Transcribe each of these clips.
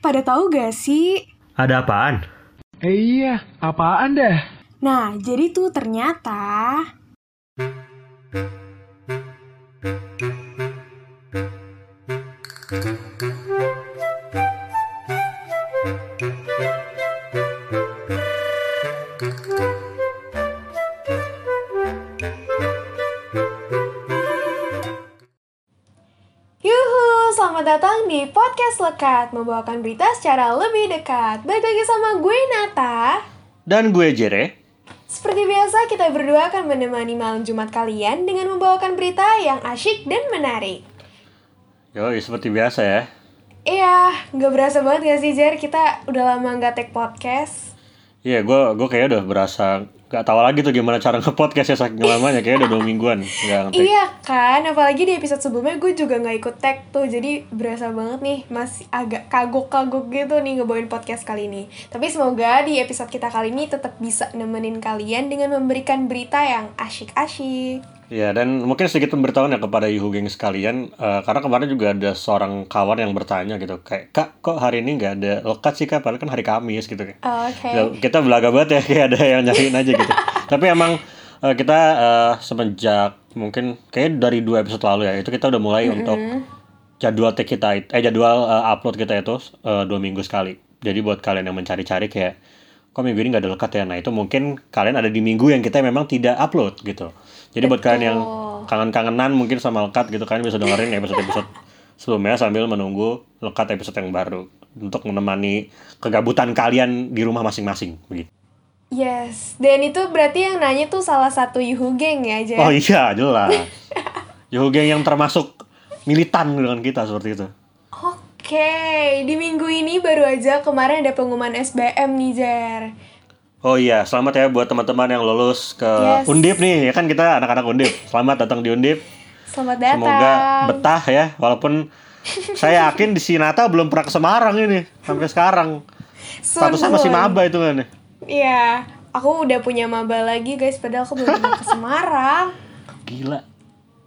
pada tahu gak sih? Ada apaan? Eh iya, apaan dah? Nah, jadi tuh ternyata... Podcast Lekat Membawakan berita secara lebih dekat Balik lagi sama gue Nata Dan gue Jere. Seperti biasa, kita berdua akan menemani malam Jumat kalian dengan membawakan berita yang asyik dan menarik. Yoi, seperti biasa ya. Iya, nggak berasa banget gak sih, Jer? Kita udah lama nggak take podcast. Iya, gue gue kayaknya udah berasa gak tahu lagi tuh gimana cara nge-podcast ya saking lamanya. Kayaknya udah dua mingguan nge Iya kan, apalagi di episode sebelumnya gue juga nggak ikut tag tuh, jadi berasa banget nih masih agak kagok-kagok gitu nih ngebawain podcast kali ini. Tapi semoga di episode kita kali ini tetap bisa nemenin kalian dengan memberikan berita yang asyik-asyik. Iya, dan mungkin sedikit pemberitahuan ya kepada Yuhu geng sekalian. eh, karena kemarin juga ada seorang kawan yang bertanya gitu. Kayak, Kak, kok hari ini nggak ada lekat sih, Kak? Padahal kan hari Kamis gitu. Oke. Ya, kita belaga banget ya, kayak ada yang nyariin aja gitu. Tapi emang eh, kita eh, semenjak mungkin kayak dari dua episode lalu ya, itu kita udah mulai untuk jadwal take kita, it- eh jadwal eh, upload kita itu eh, dua minggu sekali. Jadi buat kalian yang mencari-cari kayak, kok minggu ini nggak ada lekat ya? Nah itu mungkin kalian ada di minggu yang kita memang tidak upload gitu. Jadi buat kalian yang kangen-kangenan mungkin sama lekat gitu, kalian bisa dengerin episode-episode sebelumnya sambil menunggu lekat episode yang baru untuk menemani kegabutan kalian di rumah masing-masing begitu. Yes, dan itu berarti yang nanya tuh salah satu Yuhu Geng ya, Jer? Oh iya, jelas. Yuhu Geng yang termasuk militan dengan kita seperti itu. Oke, di minggu ini baru aja kemarin ada pengumuman SBM nih, Jer. Oh iya, selamat ya buat teman-teman yang lulus ke Yes. Undip nih. Ya kan kita anak-anak Undip. Selamat datang di Undip. Selamat datang. Semoga betah ya. Walaupun saya yakin di Sinata belum pernah ke Semarang ini sampai sekarang. Statusnya Soon, masih soon. maba itu kan. Iya, aku udah punya maba lagi guys, padahal aku belum pernah ke Semarang. Gila.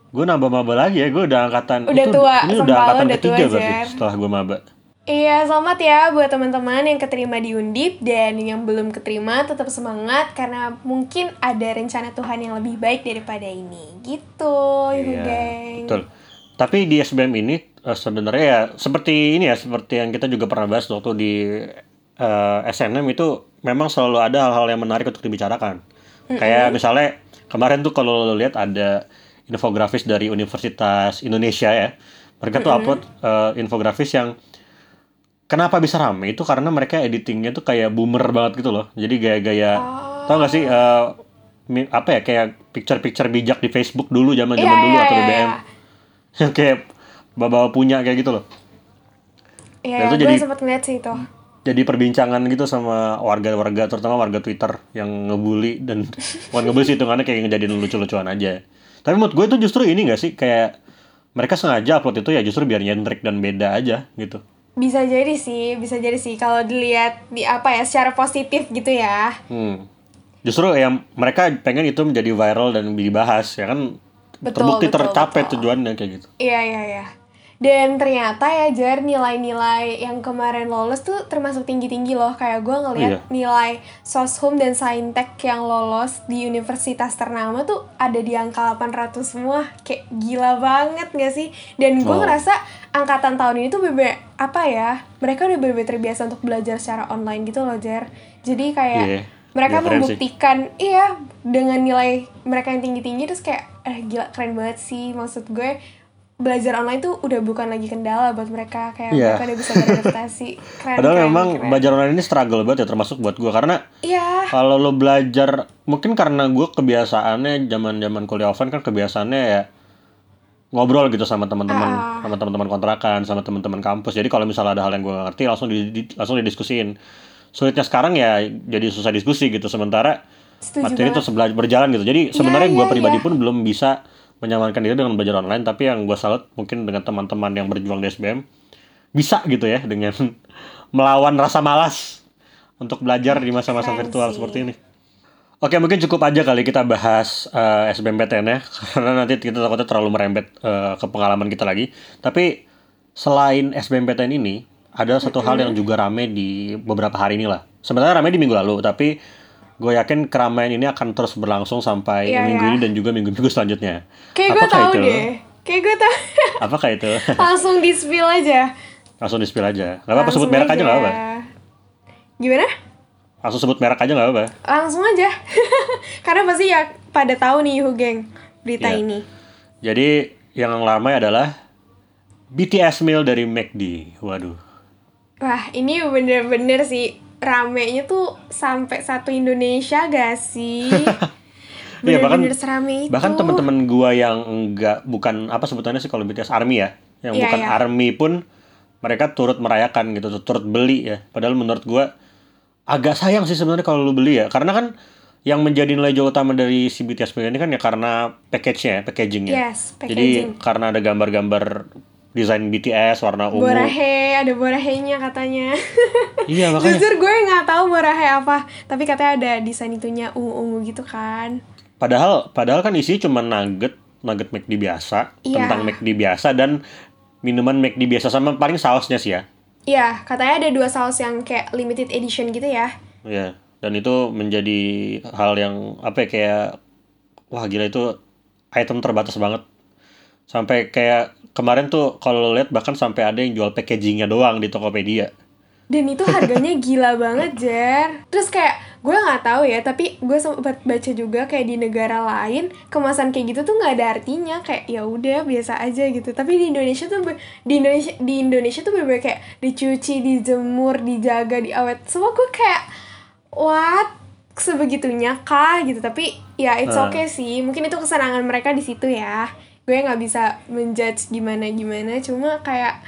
Gue nambah maba lagi ya. Gue udah angkatan Udah itu, tua, Ini udah angkatan udah ketiga tua, berarti setelah gue maba. Iya, selamat ya buat teman-teman yang keterima di Undip dan yang belum keterima tetap semangat karena mungkin ada rencana Tuhan yang lebih baik daripada ini. Gitu, Iya, geng. betul. Tapi di SBM ini eh, sebenarnya ya seperti ini ya seperti yang kita juga pernah bahas waktu di eh, SNM itu memang selalu ada hal-hal yang menarik untuk dibicarakan. Kayak misalnya kemarin tuh kalau lo lihat ada infografis dari Universitas Indonesia ya. Mereka tuh upload eh, infografis yang kenapa bisa rame itu karena mereka editingnya tuh kayak boomer banget gitu loh. Jadi gaya-gaya tau gak sih mi- apa ya kayak picture-picture bijak di Facebook dulu zaman-zaman Iya, dulu iya, atau BBM iya. yang kayak bawa punya kayak gitu loh. Iya, itu gue jadi- sempat ngeliat sih itu. Jadi perbincangan gitu sama warga-warga terutama warga Twitter yang ngebully dan bukan ngebully sih hitungannya kayak ngejadiin lucu-lucuan aja. Tapi menurut gue itu justru ini gak sih kayak mereka sengaja upload itu ya justru biar nyentrik dan beda aja gitu. Bisa jadi sih, bisa jadi sih kalau dilihat di apa ya secara positif gitu ya. Hmm. Justru yang mereka pengen itu menjadi viral dan dibahas ya kan Betul, terbukti betul, tercapai betul. tujuannya kayak gitu. Iya iya iya. Dan ternyata ya Jar nilai-nilai yang kemarin lolos tuh termasuk tinggi-tinggi loh Kayak gue ngeliat Iya. nilai Soshum dan Saintek yang lolos di universitas ternama tuh ada di angka 800 semua Kayak gila banget gak sih? Dan gue Oh. ngerasa angkatan tahun ini tuh bebe apa ya Mereka udah bener terbiasa untuk belajar secara online gitu loh Jar Jadi kayak Iya, mereka iya, keren sih. membuktikan iya dengan nilai mereka yang tinggi-tinggi terus kayak eh gila keren banget sih maksud gue belajar online tuh udah bukan lagi kendala buat mereka kayak Iya. mereka udah bisa beradaptasi keren Padahal keren, memang keren. belajar online ini struggle banget ya termasuk buat gue karena iya kalau lo belajar mungkin karena gue kebiasaannya zaman zaman kuliah offline kan kebiasaannya ya ngobrol gitu sama teman-teman Ah. sama teman-teman kontrakan sama teman-teman kampus jadi kalau misalnya ada hal yang gue gak ngerti langsung di, di- langsung didiskusin sulitnya sekarang ya jadi susah diskusi gitu sementara Setuju materi terus bela- berjalan gitu jadi sebenarnya Iya, gue iya, pribadi iya. pun belum bisa menyamankan diri dengan belajar online tapi yang gue salut mungkin dengan teman-teman yang berjuang di SBM bisa gitu ya dengan melawan rasa malas untuk belajar di masa-masa virtual seperti ini. Oke, mungkin cukup aja kali kita bahas eh, SBMPTN ya, karena nanti kita takutnya terlalu merembet eh, ke pengalaman kita lagi. Tapi selain SBMPTN ini, ada satu hal yang juga rame di beberapa hari ini lah. Sebenarnya rame di minggu lalu, tapi gue yakin keramaian ini akan terus berlangsung sampai Iya, minggu iya. ini dan juga minggu-minggu selanjutnya. Kayak gue tahu itu? deh. Kayak gue tahu. Apakah itu? Langsung di spill aja. Langsung di spill aja. Gak apa-apa sebut merek aja gak apa-apa. Gimana? Langsung sebut merek aja gak apa-apa. Langsung aja. Karena pasti ya pada tahu nih Hu Geng berita Iya. ini. Jadi yang ramai adalah BTS meal dari McD. Waduh. Wah, ini bener-bener sih ramenya tuh sampai satu Indonesia gak sih? Iya, bahkan- itu. Bahkan teman-teman gua yang enggak bukan apa sebutannya sih kalau BTS Army ya, yang Iya, bukan iya. Army pun mereka turut merayakan gitu, turut beli ya. Padahal menurut gua agak sayang sih sebenarnya kalau lu beli ya, karena kan yang menjadi nilai jual utama dari si BTS ini kan ya karena package-nya, ya, packaging-nya. Yes, Jadi packaging. karena ada gambar-gambar desain BTS warna ungu. Borahe, ada Borahenya katanya. Iya makanya. Jujur gue nggak tahu Borahe apa, tapi katanya ada desain itunya ungu-ungu gitu kan. Padahal padahal kan isi cuma nugget, nugget McD biasa, Iya. tentang McD biasa dan minuman McD biasa sama paling sausnya sih ya. Iya, katanya ada dua saus yang kayak limited edition gitu ya. Iya, dan itu menjadi hal yang apa ya kayak wah gila itu item terbatas banget. Sampai kayak kemarin tuh kalau lihat bahkan sampai ada yang jual packagingnya doang di Tokopedia. Dan itu harganya gila banget, Jer. Terus kayak gue nggak tahu ya, tapi gue sempat baca juga kayak di negara lain kemasan kayak gitu tuh nggak ada artinya kayak ya udah biasa aja gitu. Tapi di Indonesia tuh di Indonesia di Indonesia tuh bener kayak dicuci, dijemur, dijaga, diawet. Semua gue kayak what sebegitunya kah gitu. Tapi ya it's Ah. okay sih. Mungkin itu kesenangan mereka di situ ya. Gue nggak bisa menjudge gimana gimana. Cuma kayak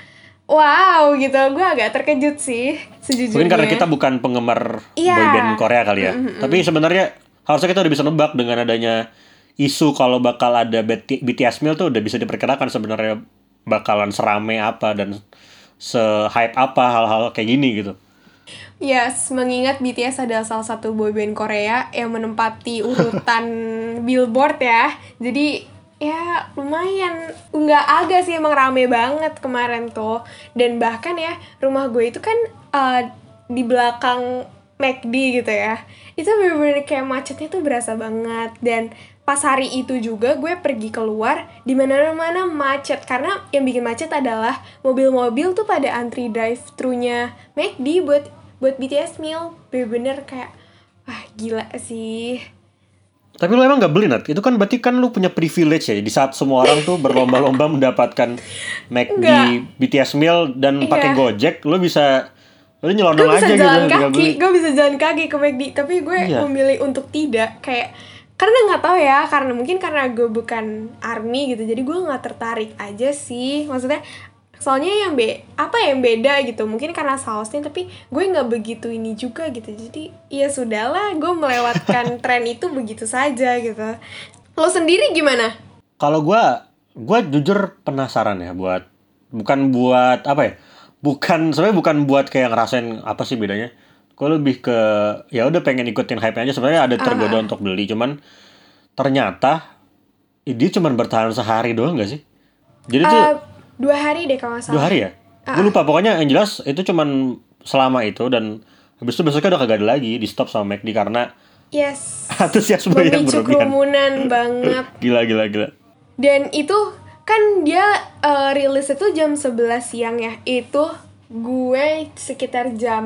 Wow gitu, gue agak terkejut sih sejujurnya. Mungkin karena kita bukan penggemar Iya. boyband Korea kali ya. Tapi sebenarnya harusnya kita udah bisa nebak dengan adanya isu kalau bakal ada BT BTS meal tuh udah bisa diperkirakan sebenarnya bakalan serame apa dan se-hype apa hal-hal kayak gini gitu. Yes, mengingat BTS adalah salah satu boyband Korea yang menempati urutan Billboard ya. Jadi ya lumayan. Nggak agak sih emang rame banget kemarin tuh. Dan bahkan ya rumah gue itu kan eh, di belakang McD gitu ya. Itu bener-bener kayak macetnya tuh berasa banget. Dan pas hari itu juga gue pergi keluar di mana-mana macet. Karena yang bikin macet adalah mobil-mobil tuh pada antri drive thru-nya McD buat buat BTS meal. Bener-bener kayak wah gila sih Tapi lu emang gak beli Nat? Itu kan berarti kan lu punya privilege ya Di saat semua orang tuh berlomba-lomba mendapatkan McD Enggak. BTS meal dan Iya. pakai Gojek Lu bisa Lu nyelonong aja jalan gitu beli. kaki gue bisa jalan kaki ke McD tapi gue Iya. memilih untuk tidak kayak karena nggak tahu ya karena mungkin karena gue bukan army gitu jadi gue nggak tertarik aja sih maksudnya soalnya yang be apa yang beda gitu mungkin karena sausnya tapi gue nggak begitu ini juga gitu jadi ya sudahlah gue melewatkan tren itu begitu saja gitu lo sendiri gimana Kalau gua gua jujur penasaran ya buat bukan buat apa ya? Bukan sebenarnya bukan buat kayak ngerasain apa sih bedanya. Gue lebih ke ya udah pengen ikutin hype aja sebenarnya ada tergoda untuk beli cuman ternyata dia cuman bertahan sehari doang gak sih? Jadi tuh Eh, dua hari deh kalau nggak salah dua hari ya? Gue lupa pokoknya yang jelas itu cuman selama itu dan habis itu besoknya udah kagak ada lagi di stop sama McD karena yes antusiasme yang berlebihan. kerumunan banget Gila gila gila. Dan itu kan dia eh, rilis itu jam 11 siang ya. Itu gue sekitar jam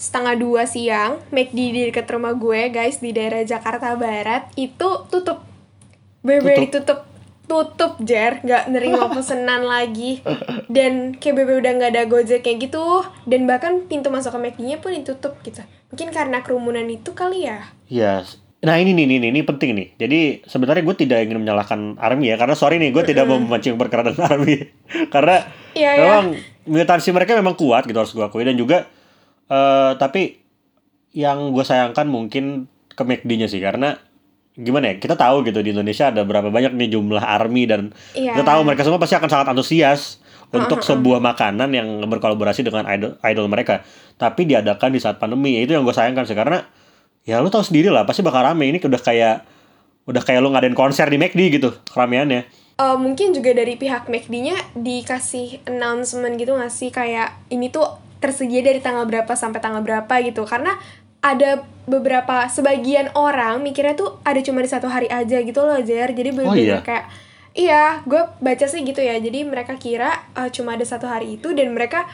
setengah dua siang, McD di dekat rumah gue guys di daerah Jakarta Barat itu tutup. Beber tutup tutup Jer, nggak nerima pesenan lagi. Dan kayak bebe udah nggak ada gojek kayak gitu. Dan bahkan pintu masuk ke McD-nya pun ditutup gitu. Mungkin karena kerumunan itu kali ya? Iya. Nah ini nih, nih, nih, ini penting nih. Jadi sebenarnya gue tidak ingin menyalahkan Army ya, karena sorry nih, gue tidak mau memancing perkara dengan Army, karena Iya, iya. memang militansi mereka memang kuat gitu harus gue akui. Dan juga eh tapi yang gue sayangkan mungkin ke McD-nya sih karena gimana ya kita tahu gitu di Indonesia ada berapa banyak nih jumlah army dan Iya. kita tahu mereka semua pasti akan sangat antusias untuk sebuah makanan yang berkolaborasi dengan idol idol mereka. Tapi diadakan di saat pandemi ya itu yang gue sayangkan sih karena ya lu tahu sendiri lah pasti bakal rame. Ini udah kayak udah kayak lu ngadain konser di McD gitu keramaiannya. Eh, mungkin juga dari pihak McD-nya dikasih announcement gitu nggak sih? Kayak ini tuh tersedia dari tanggal berapa sampai tanggal berapa gitu. Karena ada beberapa sebagian orang mikirnya tuh ada cuma di satu hari aja gitu loh Jer jadi bener-bener iya? kayak iya gue baca sih gitu ya jadi mereka kira eh, cuma ada satu hari itu dan mereka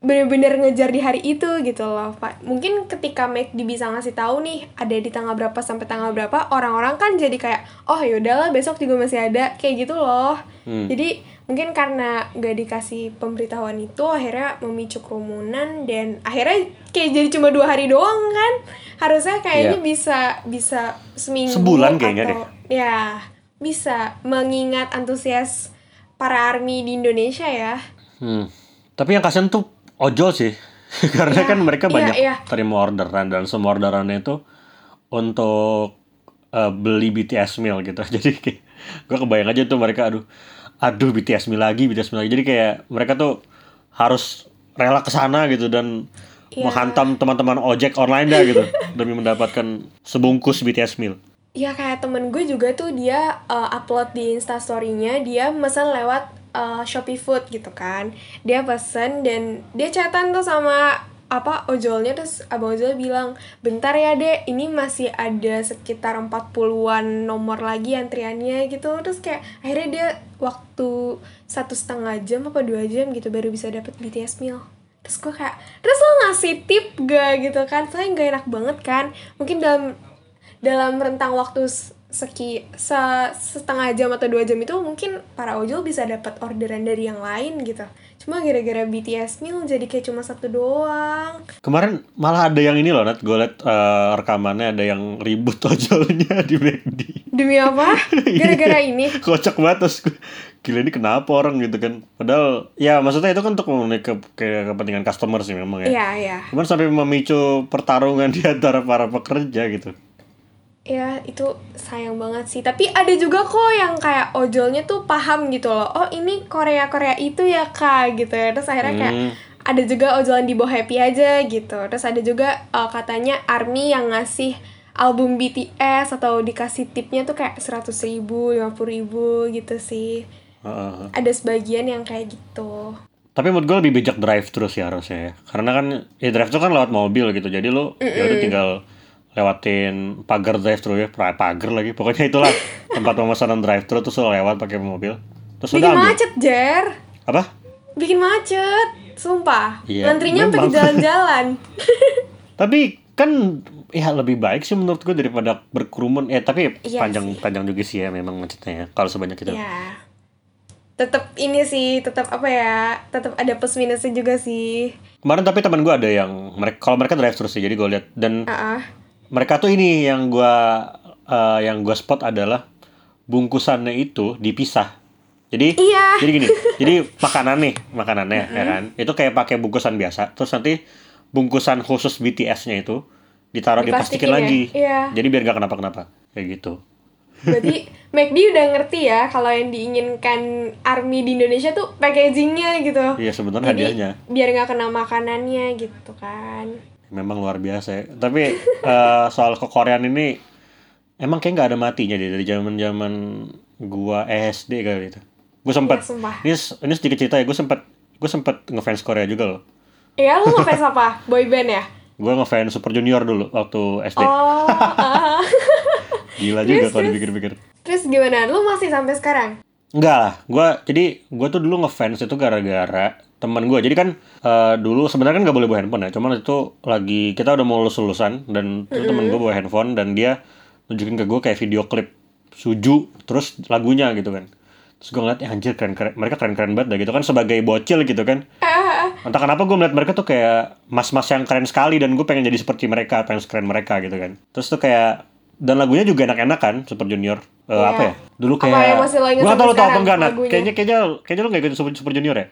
bener-bener ngejar di hari itu gitu loh Pak. Mungkin ketika McD bisa ngasih tahu nih ada di tanggal berapa sampai tanggal berapa, orang-orang kan jadi kayak oh yaudahlah besok juga masih ada kayak gitu loh. Hmm. Jadi mungkin karena gak dikasih pemberitahuan itu akhirnya memicu kerumunan dan akhirnya kayak jadi cuma dua hari doang kan. Harusnya kayaknya Iya. bisa bisa seminggu Sebulan kayaknya atau ya bisa mengingat antusias para army di Indonesia ya. Hmm. Tapi yang kasihan tuh ojol sih. Karena Iya, kan mereka iya, banyak iya. terima orderan dan semua orderannya itu untuk eh, beli BTS meal gitu. Jadi gue kebayang aja tuh mereka aduh aduh BTS meal lagi, BTS meal lagi. Jadi kayak mereka tuh harus rela ke sana gitu dan Iya. menghantam teman-teman ojek online dah gitu demi mendapatkan sebungkus BTS meal. Ya kayak temen gue juga tuh dia uh, upload di instastorynya dia pesan lewat uh, Shopee Food gitu kan. Dia pesen dan dia chatan tuh sama apa ojolnya terus abang ojol bilang bentar ya dek ini masih ada sekitar 40-an nomor lagi antriannya gitu. Terus kayak akhirnya dia waktu satu setengah jam apa dua jam gitu baru bisa dapet BTS meal. Terus gue kayak terus lo ngasih tip gak gitu kan. Soalnya gak enak banget kan. Mungkin dalam dalam rentang waktu seki se- setengah jam atau dua jam itu mungkin para ojol bisa dapat orderan dari yang lain gitu. Cuma gara-gara BTS meal jadi kayak cuma satu doang. Kemarin malah ada yang ini loh, Nat. Gue liat eh, rekamannya ada yang ribut ojolnya di McD. demi apa? Gara-gara ini? Kocak banget terus gue, gila ini kenapa orang? gitu kan. Padahal ya maksudnya itu kan untuk memenuhi ke, ke kepentingan customer sih memang ya. Iya iya. Cuman sampai memicu pertarungan di antara para pekerja gitu ya itu sayang banget sih. Tapi ada juga kok yang kayak ojolnya tuh paham gitu loh. Oh ini Korea Korea itu ya kak gitu ya. Terus akhirnya kayak Hmm. ada juga ojolan di bawah happy aja gitu. Terus ada juga uh, katanya army yang ngasih album BTS atau dikasih tipnya tuh kayak seratus ribu lima ribu gitu sih. Heeh. ada sebagian yang kayak gitu. Tapi menurut gue lebih bijak drive terus ya harusnya ya. Karena kan ya drive tuh kan lewat mobil gitu. Jadi lu ya udah tinggal lewatin pagar drive thru ya pagar lagi pokoknya itulah tempat pemesanan drive thru terus lu lewat pakai mobil terus bikin udah ambil macet Jer apa bikin macet sumpah Iya, ngantrinya sampai jalan-jalan Tapi kan ya lebih baik sih menurut gue daripada berkerumun. Eh tapi Iya panjang sih. panjang juga sih ya memang macetnya ya kalau sebanyak itu. Ya. Tetap ini sih, tetap apa ya? Tetap ada plus minusnya juga sih. Kemarin tapi teman gue ada yang mereka kalau mereka drive terus sih jadi gue lihat dan Ah, ah. Mereka tuh ini yang gue eh, yang gue spot adalah bungkusannya itu dipisah. Jadi Iya. jadi gini, jadi makanan nih makanannya ya kan itu kayak pakai bungkusan biasa terus nanti bungkusan khusus BTS-nya itu ditaruh Diplastikin diplastikin ya? lagi. Iya. Jadi biar gak kenapa-kenapa kayak gitu. Berarti McD udah ngerti ya kalau yang diinginkan army di Indonesia tuh packagingnya gitu. Iya sebenarnya hadiahnya. biar nggak kena makanannya gitu kan. Memang luar biasa ya. Tapi eh, soal kekoreaan ini emang kayak nggak ada matinya deh dari zaman zaman gua SD kali itu. Gue sempat Iya, sumpah. ini ini sedikit cerita ya. Gue sempat gue sempat ngefans Korea juga loh. Iya, lu ngefans apa? Boy band ya? Gue ngefans Super Junior dulu waktu SD. Oh, ah. Gila juga kalau dipikir-pikir. Terus gimana? Lu masih sampai sekarang? Enggak lah, gue jadi gue tuh dulu ngefans itu gara-gara teman gue. Jadi kan eh, dulu sebenarnya kan nggak boleh bawa handphone ya, cuman itu lagi kita udah mau lulus lulusan dan itu temen gue bawa handphone dan dia nunjukin ke gue kayak video klip suju terus lagunya gitu kan. Terus gue ngeliat, ya anjir keren keren, mereka keren keren banget dah gitu kan sebagai bocil gitu kan. Ah, Entah kenapa gue melihat mereka tuh kayak mas-mas yang keren sekali dan gue pengen jadi seperti mereka, pengen sekeren mereka gitu kan. Terus tuh kayak dan lagunya juga enak-enak kan Super Junior. Eh, Iya. Apa ya? Dulu kayak yang masih lo tau apa enggak Nat? Kayaknya kayaknya kayaknya lo gak ikut Super, Super Junior ya?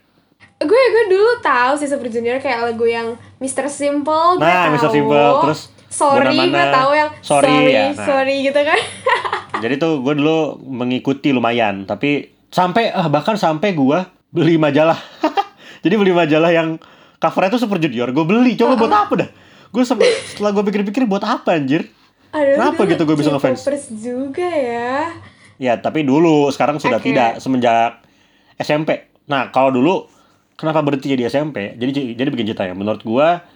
Gue gue dulu tahu sih Super Junior kayak lagu yang Mr. Simple gue Nah, tahu. Mr. Simple, terus sorry gue tahu yang sorry, sorry ya, nah. sorry gitu kan Jadi tuh gue dulu mengikuti lumayan, tapi sampai ah, bahkan sampai gue beli majalah. Jadi beli majalah yang covernya tuh Super Junior, gue beli. Coba buat apa dah? Gue setelah gue pikir-pikir buat apa anjir? Aduh, Kenapa gitu gue bisa ngefans? K-popers juga ya Ya, tapi dulu sekarang sudah Oke. tidak semenjak SMP. Nah, kalau dulu kenapa berhenti jadi SMP? Jadi jadi bikin cerita ya. Menurut gua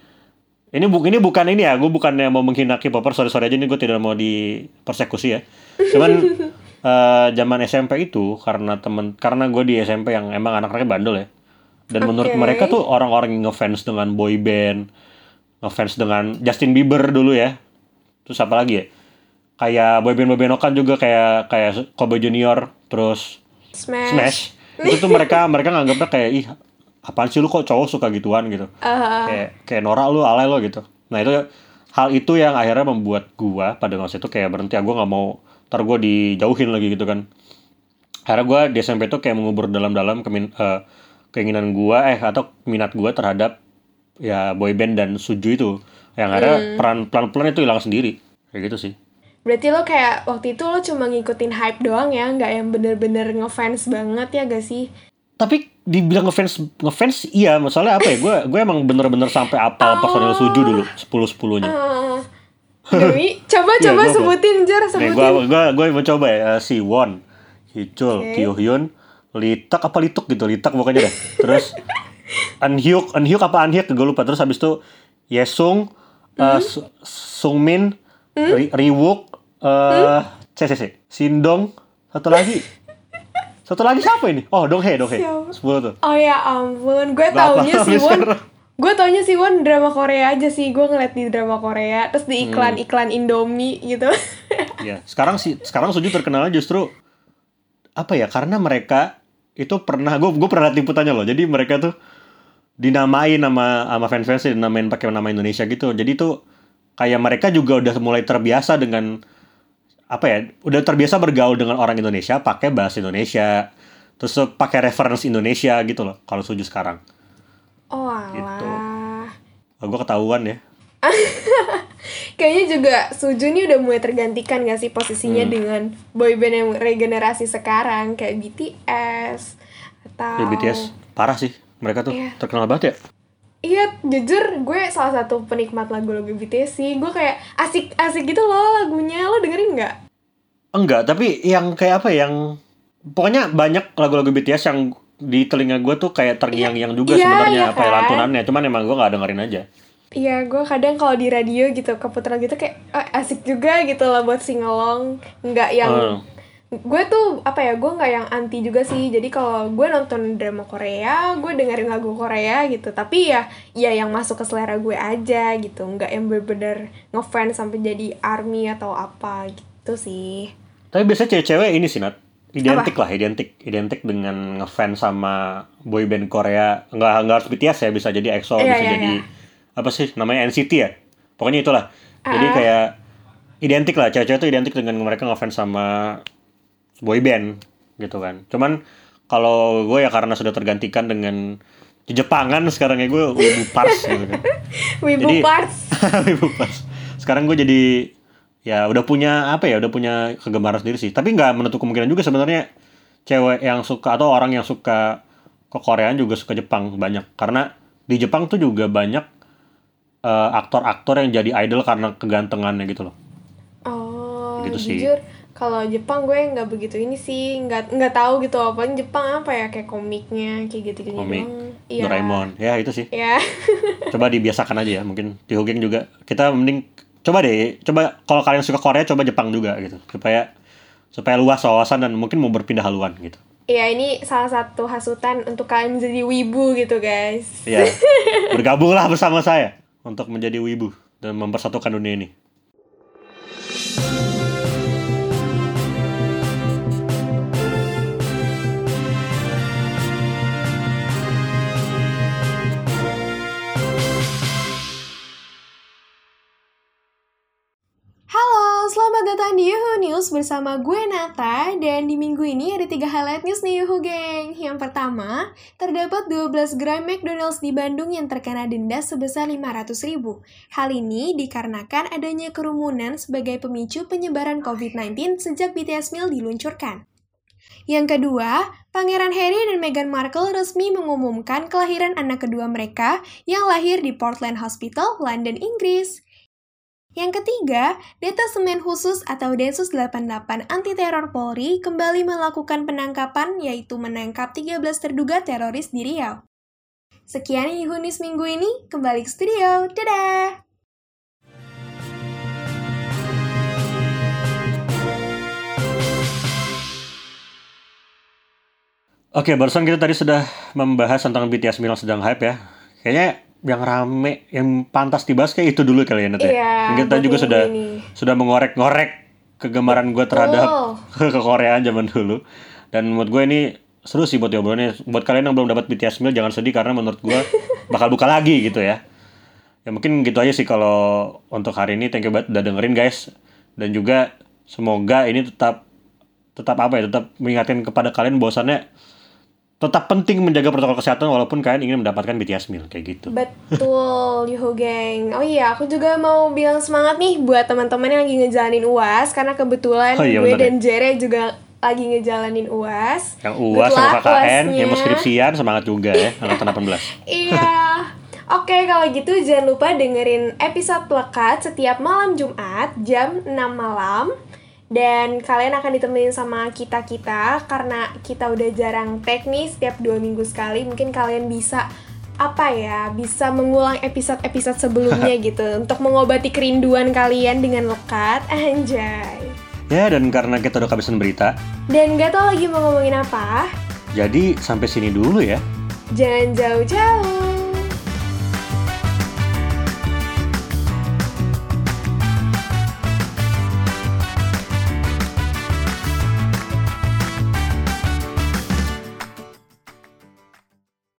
ini bu ini bukan ini ya, gue bukannya mau menghina K-popper, sorry sorry aja nih gue tidak mau dipersekusi ya. Cuman eh, zaman SMP itu karena temen karena gue di SMP yang emang anak-anaknya bandel ya. Dan menurut Oke. mereka tuh orang-orang yang ngefans dengan boy band, ngefans dengan Justin Bieber dulu ya. Terus apa lagi ya? Kayak boyband boyband kan juga kayak kayak Kobe Junior, terus Smash. Smash. Itu tuh mereka mereka nganggapnya kayak ih apaan sih lu kok cowok suka gituan gitu. Ah, Kayak kayak Nora lu alay lo gitu. Nah itu hal itu yang akhirnya membuat gua pada masa itu kayak berhenti ya gua nggak mau ntar gua dijauhin lagi gitu kan. Akhirnya gua di SMP tuh kayak mengubur dalam-dalam kemin, eh, keinginan gua eh atau minat gua terhadap ya boyband dan suju itu. Yang akhirnya peran pelan-pelan itu hilang sendiri. Kayak gitu sih. Berarti lo kayak waktu itu lo cuma ngikutin hype doang ya, nggak yang bener-bener ngefans banget ya gak sih? Tapi dibilang ngefans ngefans iya masalahnya apa ya? Gue gue emang bener-bener sampai apal personil suju dulu sepuluh sepuluhnya Ah. Demi, coba coba gua- sebutin Jar, sebutin. gue gue gue mau coba ya eh, si Won Hicul Oke. Kyo Hyun Litak apa Lituk gitu Litak pokoknya deh. Terus Anhyuk Anhyuk apa Anhyuk gue lupa. Terus habis itu Yesung eh, Su- Sungmin Ri, Riwook eh CCC Sindong satu lagi satu lagi siapa ini oh Donghae Donghae sepuluh tuh Oh ya ampun, gue taunya si Won. Gue taunya si Won drama Korea aja sih Gue ngeliat di drama Korea Terus di iklan-iklan Hmm. Indomie gitu Ya, sekarang sih sekarang Suju terkenalnya justru apa ya? Karena mereka itu pernah gue gue pernah liputannya loh. Jadi mereka tuh dinamain sama sama fans-fans dinamain pakai nama Indonesia gitu. Jadi tuh kayak mereka juga udah mulai terbiasa dengan apa ya? Udah terbiasa bergaul dengan orang Indonesia pakai bahasa Indonesia. Terus pakai reference Indonesia gitu loh kalau Suju sekarang. Oh Gitu. alah Oh, gue ketahuan ya. Kayaknya juga Suju nih udah mulai tergantikan gak sih Hmm. posisinya dengan boyband yang regenerasi sekarang Kayak BTS Atau Ya BTS parah sih. Mereka tuh Iya. terkenal banget ya. Iya, jujur gue salah satu penikmat lagu-lagu BTS sih Gue kayak asik-asik gitu loh lagunya Lo dengerin nggak? Enggak, tapi yang kayak apa yang pokoknya banyak lagu-lagu BTS yang di telinga gue tuh kayak terngiang-ngiang juga Iya, sebenarnya iya apa ya kan? lantunannya, cuman emang gue nggak dengerin aja. Iya, gue kadang kalau di radio gitu keputar gitu kayak "Ah, asik juga gitu lah buat singelong Nggak yang Hmm. gue tuh apa ya gue nggak yang anti juga sih jadi kalau gue nonton drama Korea gue dengerin lagu Korea gitu tapi ya ya yang masuk ke selera gue aja gitu nggak yang bener-bener ngefans sampai jadi army atau apa gitu sih Tapi biasanya cewek-cewek ini sih Nat, identik lah, identik, identik dengan ngefans sama boyband Korea. Nggak nggak harus BTS ya, bisa jadi EXO, Iya, bisa iya, jadi iya. apa sih namanya NCT ya. Pokoknya itulah. Jadi Ah. kayak identik lah, cewek-cewek tuh identik dengan mereka ngefans sama boyband gitu kan. Cuman kalau gue ya karena sudah tergantikan dengan Jepangan sekarang ya gue wibu pars gitu kan. Wibu Jadi- Parts Wibu pars. Sekarang gue jadi ya udah punya apa ya udah punya kegemaran sendiri sih. Tapi nggak menutup kemungkinan juga sebenarnya cewek yang suka atau orang yang suka ke Koreaan juga suka Jepang banyak karena di Jepang tuh juga banyak eh, aktor-aktor yang jadi idol karena kegantengannya gitu loh. oh Gitu sih. jujur kalau Jepang gue nggak begitu ini sih nggak nggak tahu gitu apa Jepang apa ya kayak komiknya kayak gitu gitu Komik, Doraemon, ya itu sih. ya Coba dibiasakan aja ya, mungkin di Hugeng juga. Kita mending coba deh, coba kalau kalian suka Korea coba Jepang juga gitu, supaya supaya luas wawasan dan mungkin mau berpindah haluan gitu. Ya ini salah satu hasutan untuk kalian menjadi wibu gitu guys. Ya, bergabunglah bersama saya untuk menjadi wibu dan mempersatukan dunia ini. Datang di Yuhu News bersama gue Nata. Dan di minggu ini ada tiga highlight news nih Yuhu geng Yang pertama, terdapat 12 gerai McDonald's di Bandung yang terkena denda sebesar 500 ribu. Hal ini dikarenakan adanya kerumunan sebagai pemicu penyebaran COVID-19 sejak BTS Meal diluncurkan. Yang kedua, Pangeran Harry dan Meghan Markle resmi mengumumkan kelahiran anak kedua mereka yang lahir di Portland Hospital, London, Inggris. Yang ketiga, Detasemen Khusus atau Densus 88 Anti Teror Polri kembali melakukan penangkapan yaitu menangkap 13 terduga teroris di Riau. Sekian Yuhunis minggu ini, kembali ke studio. Dadah! Oke, barusan kita tadi sudah membahas tentang BTS Milan sedang hype ya. Kayaknya yang rame, yang pantas dibahas kayak itu dulu kali ya, Net ya? Iya, Kita juga minggu sudah ini. sudah mengorek-ngorek kegemaran gue terhadap ke Koreaan zaman dulu. Dan menurut gue ini seru sih buat diobrolinnya. Buat kalian yang belum dapat BTS Meal jangan sedih karena menurut gue bakal buka lagi gitu ya. Ya mungkin gitu aja sih kalau untuk hari ini. Thank you banget udah dengerin guys. Dan juga semoga ini tetap tetap apa ya tetap mengingatkan kepada kalian bahwasannya tetap penting menjaga protokol kesehatan walaupun kalian ingin mendapatkan BTS meal kayak gitu. Betul, Yuhu Geng. Oh iya, aku juga mau bilang semangat nih buat teman-teman yang lagi ngejalanin UAS karena kebetulan Oh iya, gue bener dan Jere juga lagi ngejalanin UAS. Yang UAS sama KKN, yang mau skripsian semangat juga ya angkatan 18. Iya. Oke, kalau gitu jangan lupa dengerin episode Plekat setiap malam Jumat jam 6 malam. Dan kalian akan ditemenin sama kita-kita karena kita udah jarang teknis setiap dua minggu sekali. Mungkin kalian bisa apa ya, bisa mengulang episode-episode sebelumnya gitu untuk mengobati kerinduan kalian dengan lekat. Anjay. Ya dan karena kita udah kehabisan berita, Dan gak tau lagi mau ngomongin apa, jadi sampai sini dulu ya. jangan jauh-jauh.